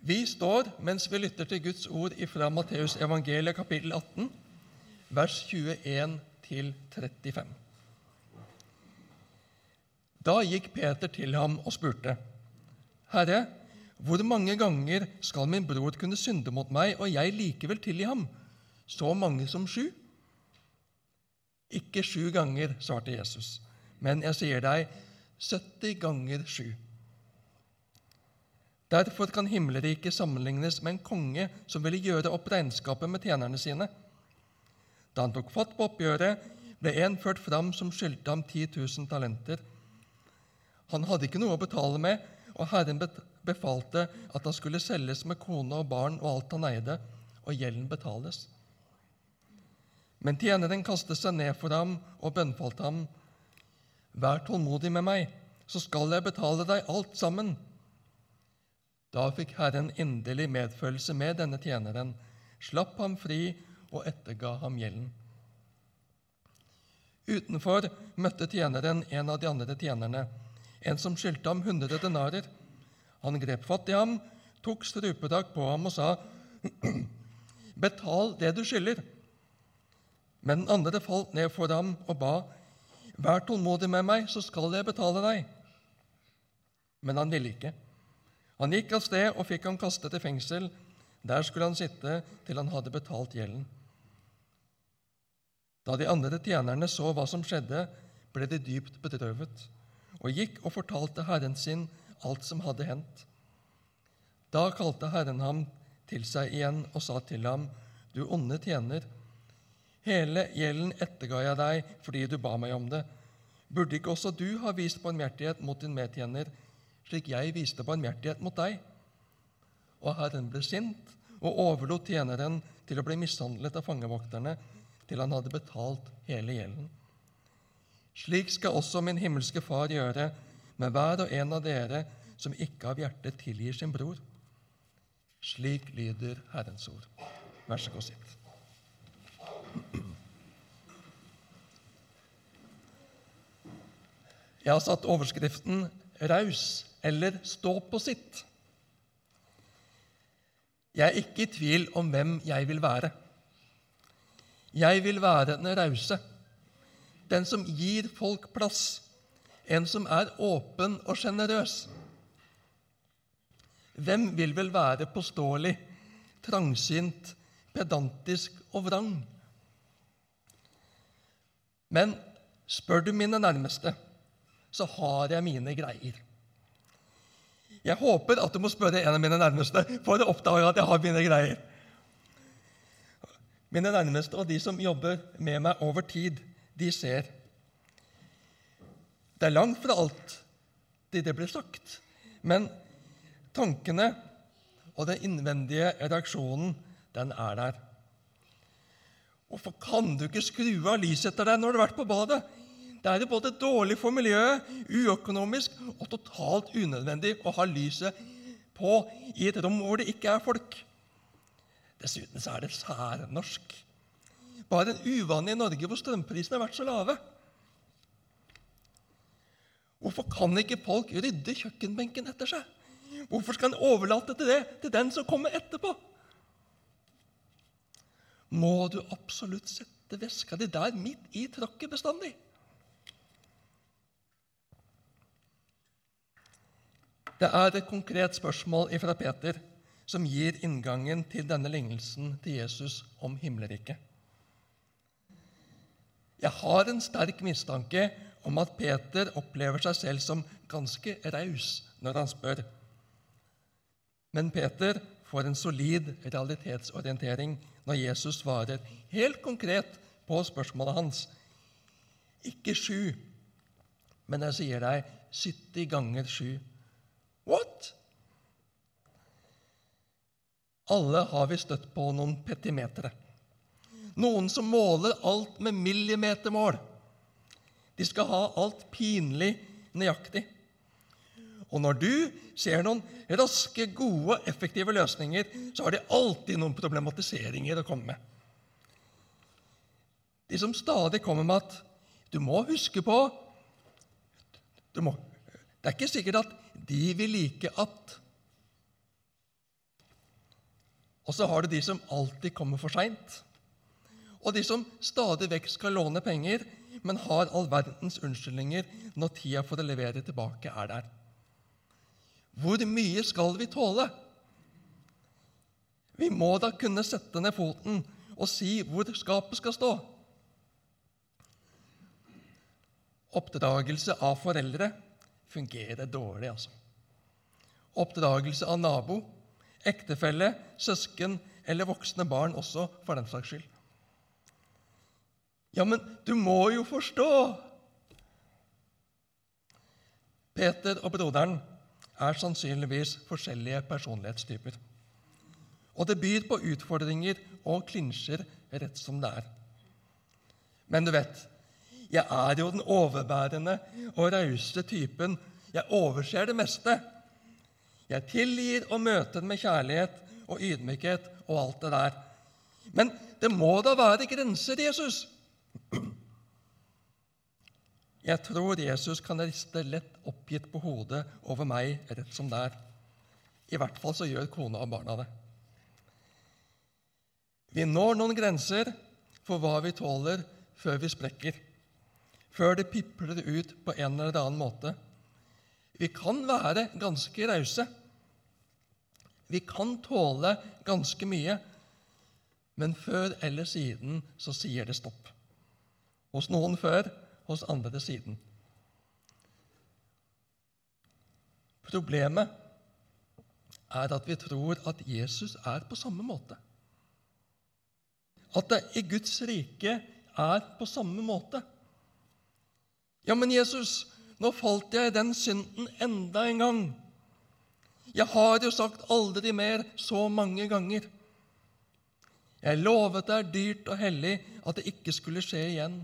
Vi står mens vi lytter til Guds ord fra Matteus evangeliet kapittel 18, vers 21 til 35. Da gikk Peter til ham og spurte, Herre, hvor mange ganger skal min bror kunne synde mot meg, og jeg likevel tilgi ham? Så mange som sju? Ikke sju ganger, svarte Jesus, men jeg sier deg 70 ganger sju. Derfor kan himmelriket sammenlignes med en konge som ville gjøre opp regnskapet med tjenerne sine. Da han tok fatt på oppgjøret, ble en ført fram som skyldte ham 10 000 talenter. Han hadde ikke noe å betale med, og Herren befalte at han skulle selges med kone og barn og alt han eide, og gjelden betales. Men tjeneren kastet seg ned for ham og bønnfalte ham. Vær tålmodig med meg, så skal jeg betale deg alt sammen. Da fikk Herren inderlig medfølelse med denne tjeneren, slapp ham fri og etterga ham gjelden. Utenfor møtte tjeneren en av de andre tjenerne, en som skyldte ham hundre denarer. Han grep fatt i ham, tok strupetak på ham og sa, 'Betal det du skylder.' Men den andre falt ned for ham og ba, 'Vær tålmodig med meg, så skal jeg betale deg.' Men han ville ikke. Han gikk av sted og fikk ham kastet i fengsel. Der skulle han sitte til han hadde betalt gjelden. Da de andre tjenerne så hva som skjedde, ble de dypt bedrøvet og gikk og fortalte herren sin alt som hadde hendt. Da kalte Herren ham til seg igjen og sa til ham, Du onde tjener, hele gjelden etterga jeg deg fordi du ba meg om det. Burde ikke også du ha vist barmhjertighet mot din medtjener, slik jeg viste barmhjertighet mot deg. Og Herren ble sint og overlot tjeneren til å bli mishandlet av fangevokterne til han hadde betalt hele gjelden. Slik skal også min himmelske Far gjøre med hver og en av dere som ikke av hjertet tilgir sin bror. Slik lyder Herrens ord. Vær så god, sitt. Jeg har satt overskriften 'Raus' eller stå på sitt. Jeg er ikke i tvil om hvem jeg vil være. Jeg vil være den rause, den som gir folk plass, en som er åpen og sjenerøs. Hvem vil vel være påståelig, trangsynt, pedantisk og vrang? Men spør du mine nærmeste, så har jeg mine greier. Jeg håper at du må spørre en av mine nærmeste for å oppdage at jeg har mine greier. Mine nærmeste og de som jobber med meg over tid, de ser. Det er langt fra alt det, det blir sagt, men tankene og den innvendige reaksjonen, den er der. Hvorfor kan du ikke skru av lyset etter deg når du har vært på badet? Det er jo både dårlig for miljøet, uøkonomisk og totalt unødvendig å ha lyset på i et rom hvor det ikke er folk. Dessuten så er det særnorsk. Bare en uvane i Norge hvor strømprisene har vært så lave. Hvorfor kan ikke folk rydde kjøkkenbenken etter seg? Hvorfor skal en overlate til det til den som kommer etterpå? Må du absolutt sette veska di der midt i tråkket bestandig? Det er et konkret spørsmål fra Peter som gir inngangen til denne lignelsen til Jesus om himmelriket. Jeg har en sterk mistanke om at Peter opplever seg selv som ganske raus når han spør. Men Peter får en solid realitetsorientering når Jesus svarer helt konkret på spørsmålet hans. Ikke sju, men jeg sier deg 70 ganger sju. What? Alle har vi støtt på noen petimetere. Noen som måler alt med millimetermål. De skal ha alt pinlig nøyaktig. Og når du ser noen raske, gode, effektive løsninger, så har de alltid noen problematiseringer å komme med. De som stadig kommer med at du må huske på må, Det er ikke sikkert at de vil like at Og så har du de som alltid kommer for seint. Og de som stadig vekk skal låne penger, men har all verdens unnskyldninger når tida for å levere tilbake er der. Hvor mye skal vi tåle? Vi må da kunne sette ned foten og si hvor skapet skal stå. Oppdragelse av foreldre fungerer dårlig, altså. Oppdragelse av nabo, ektefelle, søsken eller voksne barn også, for den saks skyld. Ja, men du må jo forstå! Peter og broderen er sannsynligvis forskjellige personlighetstyper. Og det byr på utfordringer og klinsjer rett som det er. Men du vet, jeg er jo den overbærende og rause typen. Jeg overser det meste. Jeg tilgir og møter med kjærlighet og ydmykhet og alt det der. Men det må da være grenser, Jesus! Jeg tror Jesus kan riste lett oppgitt på hodet over meg rett som det er. I hvert fall så gjør kona og barna det. Vi når noen grenser for hva vi tåler, før vi sprekker, før det pipler ut på en eller annen måte. Vi kan være ganske rause. Vi kan tåle ganske mye, men før eller siden så sier det stopp. Hos noen før, hos andre siden. Problemet er at vi tror at Jesus er på samme måte. At det i Guds rike er på samme måte. Ja, men Jesus, nå falt jeg i den synden enda en gang. Jeg har jo sagt aldri mer så mange ganger. Jeg lovet deg dyrt og hellig at det ikke skulle skje igjen.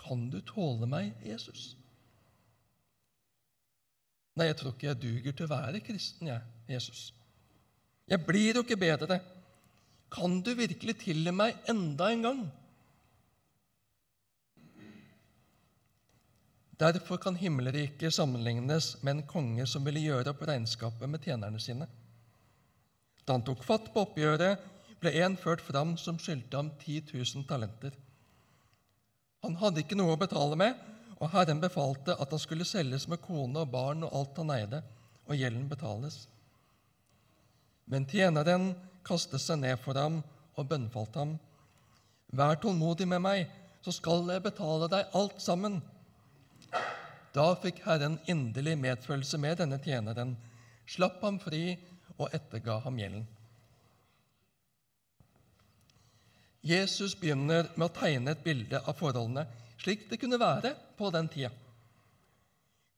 Kan du tåle meg, Jesus? Nei, jeg tror ikke jeg duger til å være kristen, jeg, Jesus. Jeg blir jo ikke bedre. Kan du virkelig tilgi meg enda en gang? Derfor kan himmelriket sammenlignes med en konge som ville gjøre opp regnskapet med tjenerne sine. Da han tok fatt på oppgjøret, ble en ført fram som skyldte ham 10 000 talenter. Han hadde ikke noe å betale med, og Herren befalte at han skulle selges med kone og barn og alt han eide, og gjelden betales. Men tjeneren kastet seg ned for ham og bønnfalt ham. Vær tålmodig med meg, så skal jeg betale deg alt sammen. Da fikk Herren inderlig medfølelse med denne tjeneren, slapp ham fri og etterga ham gjelden. Jesus begynner med å tegne et bilde av forholdene slik det kunne være på den tida.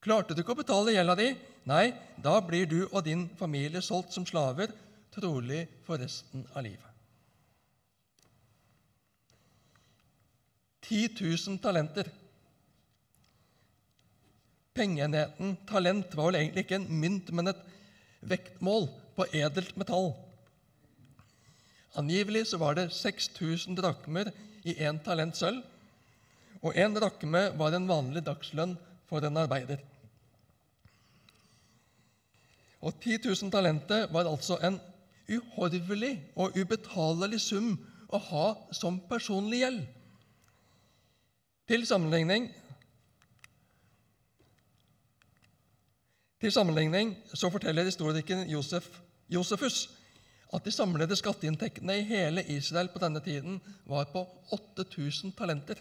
Klarte du ikke å betale gjelda di? Nei, da blir du og din familie solgt som slaver, trolig for resten av livet. 10 000 talenter. Pengeenheten talent var vel egentlig ikke en mynt, men et vektmål på edelt metall. Angivelig så var det 6000 drakmer i én talent sølv, og én drakme var en vanlig dagslønn for en arbeider. Og 10 000 talenter var altså en uhorvelig og ubetalelig sum å ha som personlig gjeld. Til sammenligning Til sammenligning så forteller historikeren Josef, Josefus at de samlede skatteinntektene i hele Israel på denne tiden var på 8000 talenter.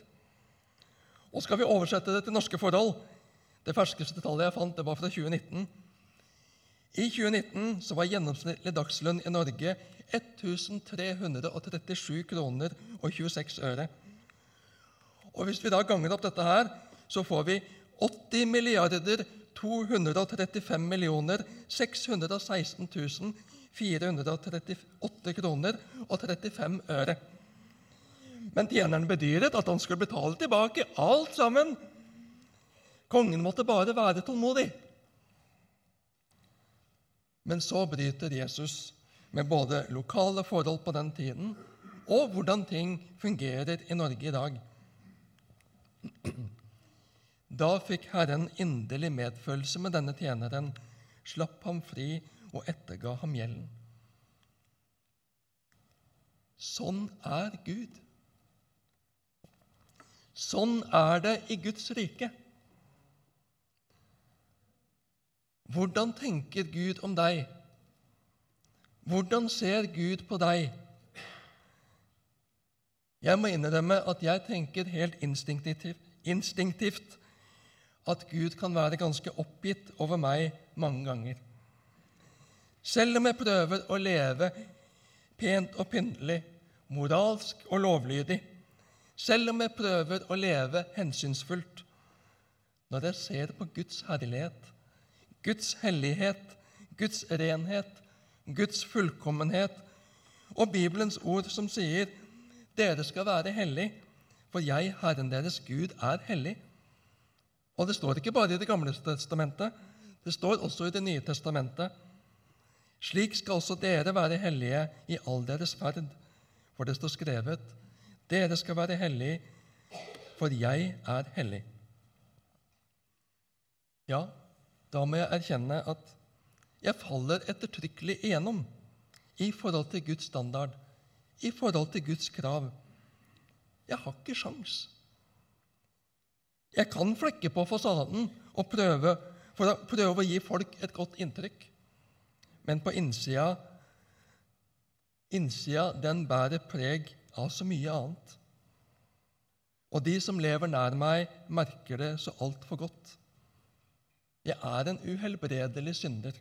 Og skal vi oversette det til norske forhold Det ferskeste tallet jeg fant, det var fra 2019. I 2019 så var gjennomsnittlig dagslønn i Norge 1337 kroner og 26 øre. Og Hvis vi da ganger opp dette her, så får vi 80 milliarder 235 616 438 kroner og 35 øre. Men tjeneren bedyret at han skulle betale tilbake alt sammen. Kongen måtte bare være tålmodig. Men så bryter Jesus med både lokale forhold på den tiden og hvordan ting fungerer i Norge i dag. Da fikk Herren inderlig medfølelse med denne tjeneren, slapp ham fri og etterga ham gjelden. Sånn er Gud. Sånn er det i Guds rike. Hvordan tenker Gud om deg? Hvordan ser Gud på deg? Jeg må innrømme at jeg tenker helt instinktivt, instinktivt at Gud kan være ganske oppgitt over meg mange ganger. Selv om jeg prøver å leve pent og pyntelig, moralsk og lovlydig, selv om jeg prøver å leve hensynsfullt, når jeg ser på Guds herlighet, Guds hellighet, Guds renhet, Guds fullkommenhet og Bibelens ord som sier dere skal være hellig, for jeg, Herren deres Gud, er hellig. Og det står ikke bare i Det gamle testamentet, det står også i Det nye testamentet. Slik skal også dere være hellige i all deres ferd, for det står skrevet:" Dere skal være hellige, for jeg er hellig. Ja, da må jeg erkjenne at jeg faller ettertrykkelig igjennom i forhold til Guds standard, i forhold til Guds krav. Jeg har ikke sjans. Jeg kan flekke på fasaden og prøve, for å prøve å gi folk et godt inntrykk. Men på innsida, innsida den bærer preg av så mye annet. Og de som lever nær meg, merker det så altfor godt. Jeg er en uhelbredelig synder.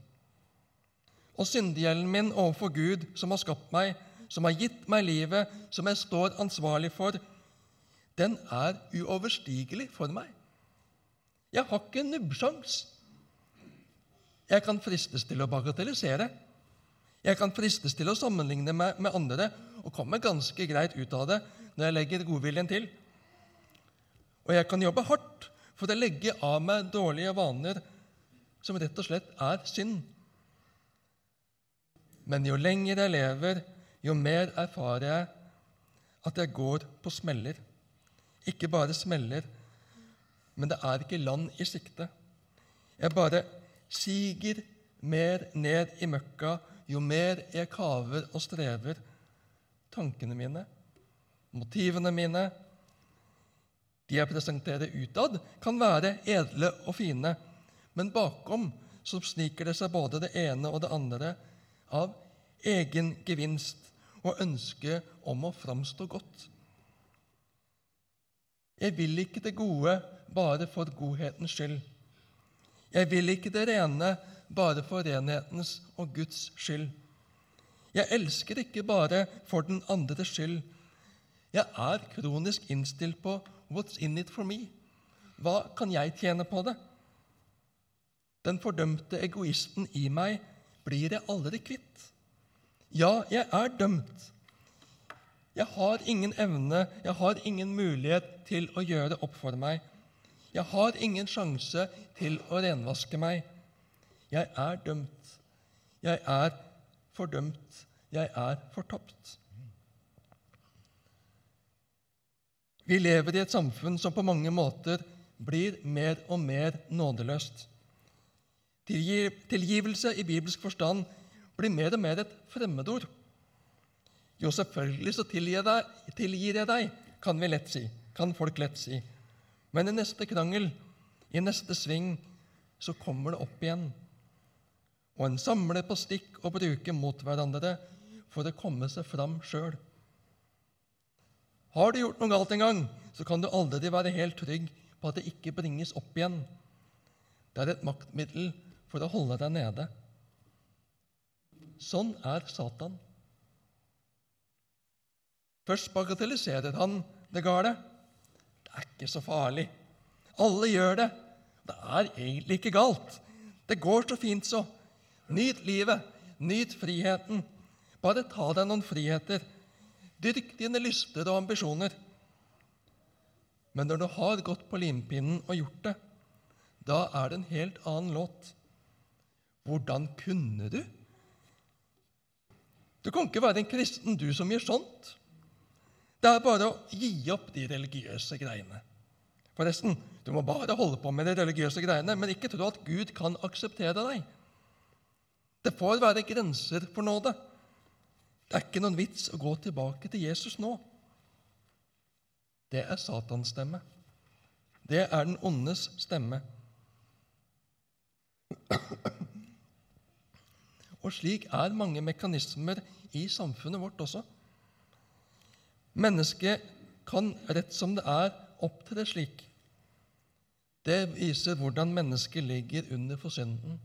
Og syndegjelden min overfor Gud, som har skapt meg, som har gitt meg livet, som jeg står ansvarlig for, den er uoverstigelig for meg. Jeg har ikke en nubbsjans. Jeg kan fristes til å bagatellisere. Jeg kan fristes til å sammenligne meg med andre og komme ganske greit ut av det når jeg legger godviljen til. Og jeg kan jobbe hardt for å legge av meg dårlige vaner som rett og slett er synd. Men jo lenger jeg lever, jo mer erfarer jeg at jeg går på smeller. Ikke bare smeller, men det er ikke land i sikte. Jeg bare siger mer ned i møkka jo mer jeg kaver og strever. Tankene mine, motivene mine, de jeg presenterer utad, kan være edle og fine, men bakom så sniker det seg både det ene og det andre av egen gevinst og ønske om å framstå godt. Jeg vil ikke det gode bare for godhetens skyld. Jeg vil ikke det rene bare for renhetens og Guds skyld. Jeg elsker ikke bare for den andres skyld. Jeg er kronisk innstilt på 'what's in it for me'? Hva kan jeg tjene på det? Den fordømte egoisten i meg blir jeg aldri kvitt. Ja, jeg er dømt. Jeg har ingen evne, jeg har ingen mulighet til å gjøre opp for meg. Jeg har ingen sjanse til å renvaske meg. Jeg er dømt. Jeg er fordømt. Jeg er fortapt. Vi lever i et samfunn som på mange måter blir mer og mer nådeløst. Tilgivelse i bibelsk forstand blir mer og mer et fremmedord. Jo, selvfølgelig så tilgir jeg deg, kan vi lett si. Kan folk lett si. Men i neste krangel, i neste sving, så kommer det opp igjen. Og en samler på stikk og bruker mot hverandre for å komme seg fram sjøl. Har du gjort noe galt en gang, så kan du aldri være helt trygg på at det ikke bringes opp igjen. Det er et maktmiddel for å holde deg nede. Sånn er Satan. Først bagatelliserer han det gale. Det er ikke så farlig. Alle gjør det. Det er egentlig ikke galt. Det går så fint, så. Nyt livet. Nyt friheten. Bare ta deg noen friheter. Dyrk dine lyster og ambisjoner. Men når du har gått på limpinnen og gjort det, da er det en helt annen låt. Hvordan kunne du? Du kan ikke være en kristen, du som gjør sånt. Det er bare å gi opp de religiøse greiene. Forresten, du må bare holde på med de religiøse greiene, men ikke tro at Gud kan akseptere deg. Det får være grenser for nåde. Det er ikke noen vits å gå tilbake til Jesus nå. Det er Satans stemme. Det er den ondes stemme. Og slik er mange mekanismer i samfunnet vårt også. Mennesket kan rett som det er opptre slik. Det viser hvordan mennesket ligger under for synden,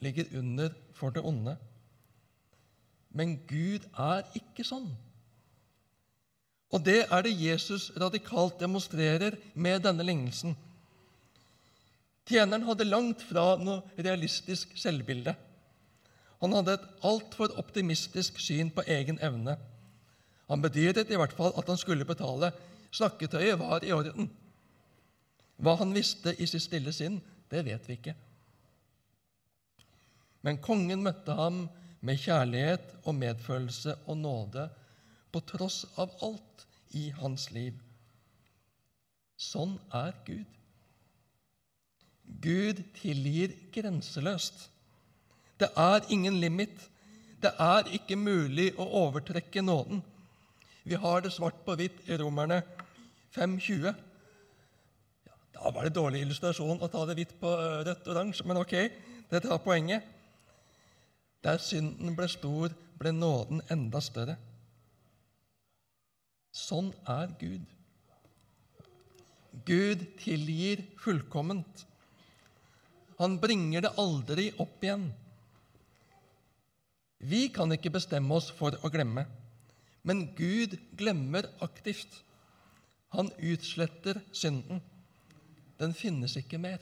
ligger under for det onde. Men Gud er ikke sånn. Og det er det Jesus radikalt demonstrerer med denne lignelsen. Tjeneren hadde langt fra noe realistisk selvbilde. Han hadde et altfor optimistisk syn på egen evne. Han bedyret i hvert fall at han skulle betale. Snakketøyet var i orden. Hva han visste i sitt stille sinn, det vet vi ikke. Men kongen møtte ham med kjærlighet og medfølelse og nåde på tross av alt i hans liv. Sånn er Gud. Gud tilgir grenseløst. Det er ingen limit. Det er ikke mulig å overtrekke nåden. Vi har det svart på hvitt i Romerne 5.20. Ja, da var det dårlig illustrasjon å ta det hvitt på rødt og oransje, men ok, det tar poenget. Der synden ble stor, ble nåden enda større. Sånn er Gud. Gud tilgir fullkomment. Han bringer det aldri opp igjen. Vi kan ikke bestemme oss for å glemme, men Gud glemmer aktivt. Han utsletter synden. Den finnes ikke mer.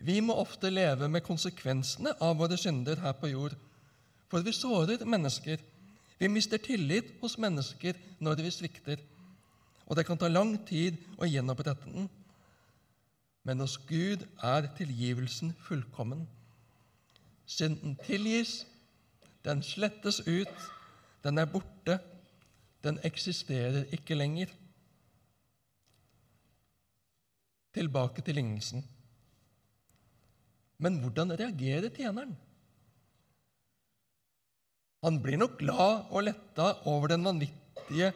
Vi må ofte leve med konsekvensene av våre synder her på jord, for vi sårer mennesker. Vi mister tillit hos mennesker når vi svikter, og det kan ta lang tid å gjenopprette den. Men hos Gud er tilgivelsen fullkommen. Synden tilgis, den slettes ut, den er borte, den eksisterer ikke lenger. Tilbake til lignelsen. Men hvordan reagerer tjeneren? Han blir nok glad og letta over den vanvittige,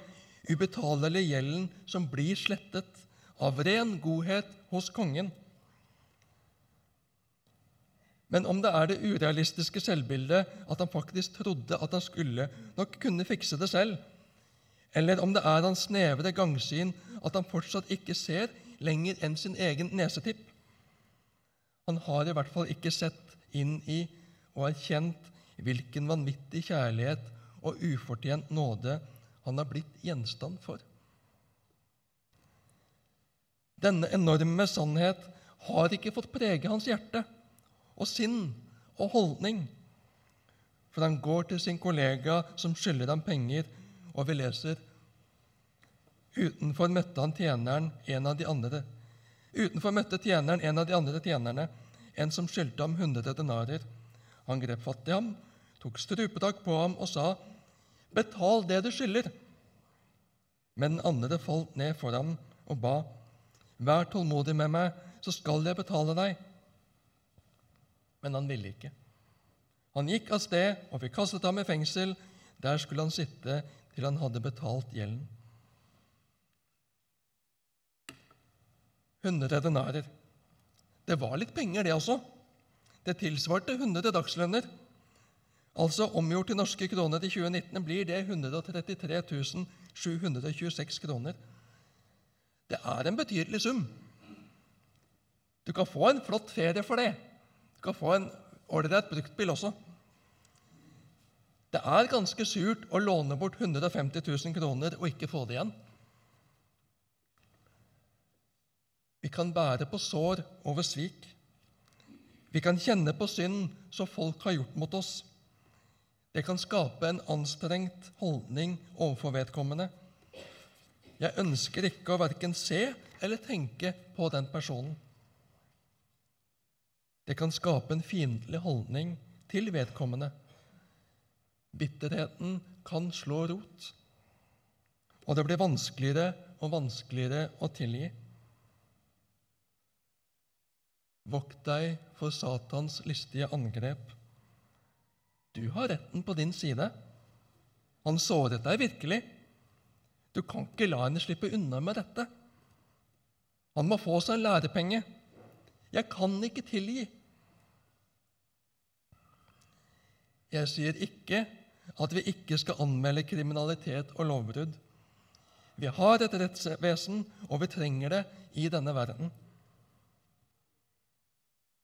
ubetalelige gjelden som blir slettet av ren godhet hos kongen. Men om det er det urealistiske selvbildet at han faktisk trodde at han skulle nok kunne fikse det selv, eller om det er hans snevre gangsyn at han fortsatt ikke ser lenger enn sin egen nesetipp Han har i hvert fall ikke sett inn i og erkjent hvilken vanvittig kjærlighet og ufortjent nåde han har blitt gjenstand for. Denne enorme sannhet har ikke fått prege hans hjerte og sinn og holdning. For han går til sin kollega som skylder ham penger, og vi leser Utenfor møtte han tjeneren en av de andre Utenfor møtte tjeneren en av de andre tjenerne, en som skyldte ham hundre denarer. Han grep fatt i ham, tok strupetak på ham og sa, 'Betal det du skylder.' Men den andre falt ned for ham og ba, 'Vær tålmodig med meg, så skal jeg betale deg.' Men han ville ikke. Han gikk av sted og fikk kastet ham i fengsel. Der skulle han sitte til han hadde betalt gjelden. 100 denarer. Det var litt penger, det også. Det tilsvarte 100 dagslønner. Altså omgjort til norske kroner i 2019 blir det 133 726 kroner. Det er en betydelig sum. Du kan få en flott ferie for det. Kan få en ålreit bruktbil også. Det er ganske surt å låne bort 150 000 kroner og ikke få det igjen. Vi kan bære på sår over svik. Vi kan kjenne på synd som folk har gjort mot oss. Det kan skape en anstrengt holdning overfor vedkommende. Jeg ønsker ikke å verken se eller tenke på den personen. Det kan skape en fiendtlig holdning til vedkommende. Bitterheten kan slå rot, og det blir vanskeligere og vanskeligere å tilgi. Vokt deg for Satans listige angrep. Du har retten på din side. Han såret deg virkelig. Du kan ikke la henne slippe unna med dette. Han må få seg en lærepenge. Jeg kan ikke tilgi. Jeg sier ikke at vi ikke skal anmelde kriminalitet og lovbrudd. Vi har et rettsvesen, og vi trenger det i denne verden.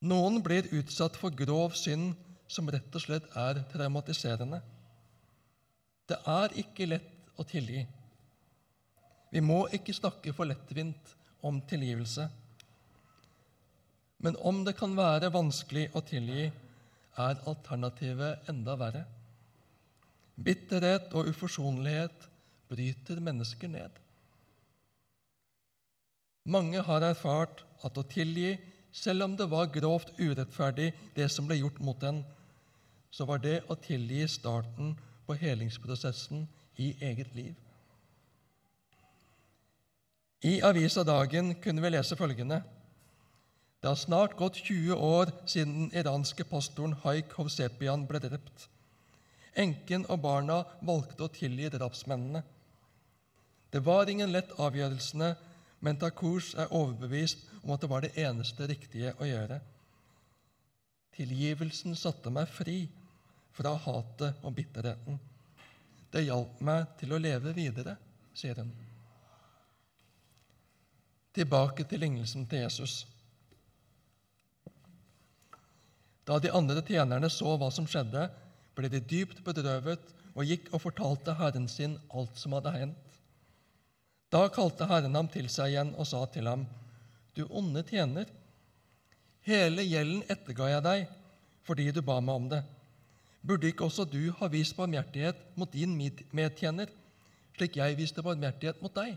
Noen blir utsatt for grov synd som rett og slett er traumatiserende. Det er ikke lett å tilgi. Vi må ikke snakke for lettvint om tilgivelse. Men om det kan være vanskelig å tilgi, er alternativet enda verre. Bitterhet og uforsonlighet bryter mennesker ned. Mange har erfart at å tilgi, selv om det var grovt urettferdig, det som ble gjort mot en, så var det å tilgi starten på helingsprosessen i eget liv. I avisa Dagen kunne vi lese følgende det har snart gått 20 år siden den iranske pastoren Haik Hovsepian ble drept. Enken og barna valgte å tilgi drapsmennene. Det var ingen lett avgjørelse, men Takurs er overbevist om at det var det eneste riktige å gjøre. Tilgivelsen satte meg fri fra hatet og bitterheten. Det hjalp meg til å leve videre, sier hun. Tilbake til lignelsen til Jesus. Da de andre tjenerne så hva som skjedde, ble de dypt bedrøvet og gikk og fortalte herren sin alt som hadde hendt. Da kalte Herren ham til seg igjen og sa til ham, Du onde tjener, hele gjelden etterga jeg deg fordi du ba meg om det. Burde ikke også du ha vist barmhjertighet mot din medtjener, slik jeg viste barmhjertighet mot deg?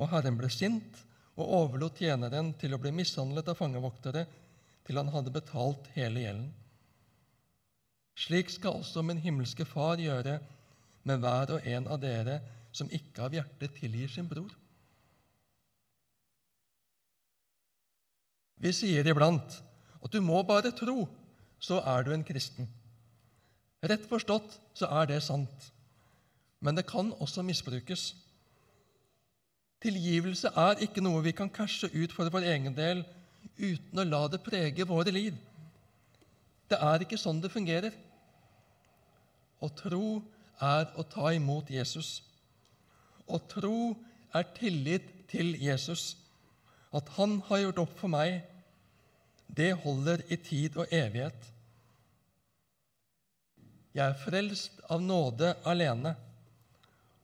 Og Herren ble sint og overlot tjeneren til å bli mishandlet av fangevoktere til han hadde betalt hele gjelden. Slik skal også min himmelske Far gjøre med hver og en av dere som ikke av hjertet tilgir sin bror. Vi sier iblant at du må bare tro, så er du en kristen. Rett forstått så er det sant, men det kan også misbrukes. Tilgivelse er ikke noe vi kan cashe ut for vår egen del uten å la det prege våre liv. Det er ikke sånn det fungerer. Å tro er å ta imot Jesus. Å tro er tillit til Jesus. At han har gjort opp for meg, det holder i tid og evighet. Jeg er frelst av nåde alene.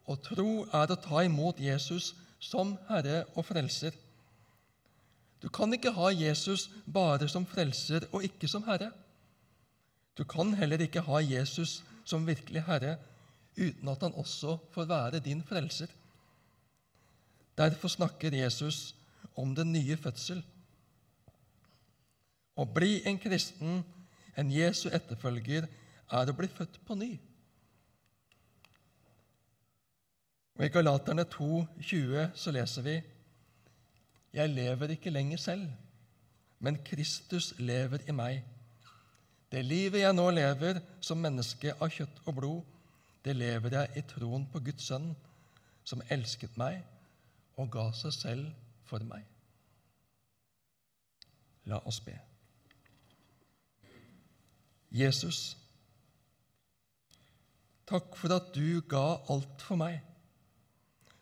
Å tro er å ta imot Jesus som Herre og Frelser. Du kan ikke ha Jesus bare som frelser og ikke som herre. Du kan heller ikke ha Jesus som virkelig herre uten at han også får være din frelser. Derfor snakker Jesus om den nye fødsel. Å bli en kristen, en Jesu etterfølger, er å bli født på ny. Og I Galaterne 2, 20 så leser vi jeg lever ikke lenger selv, men Kristus lever i meg. Det livet jeg nå lever som menneske av kjøtt og blod, det lever jeg i troen på Guds sønn, som elsket meg og ga seg selv for meg. La oss be. Jesus, takk for at du ga alt for meg.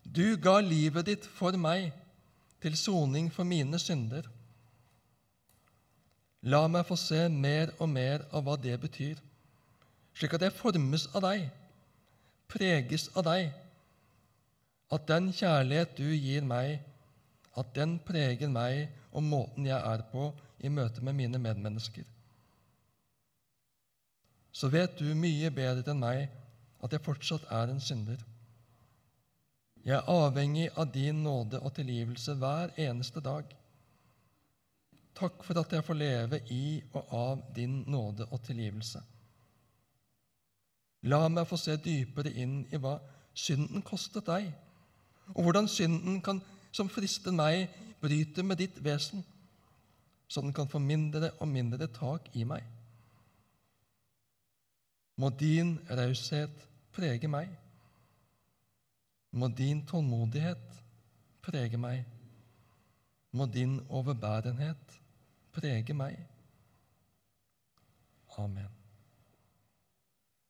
Du ga livet ditt for meg til soning for mine synder. La meg få se mer og mer av hva det betyr, slik at jeg formes av deg, preges av deg, at den kjærlighet du gir meg, at den preger meg og måten jeg er på i møte med mine medmennesker. Så vet du mye bedre enn meg at jeg fortsatt er en synder. Jeg er avhengig av din nåde og tilgivelse hver eneste dag. Takk for at jeg får leve i og av din nåde og tilgivelse. La meg få se dypere inn i hva synden kostet deg, og hvordan synden kan, som frister meg, bryte med ditt vesen, så den kan få mindre og mindre tak i meg. Må din raushet prege meg. Må din tålmodighet prege meg. Må din overbærenhet prege meg. Amen.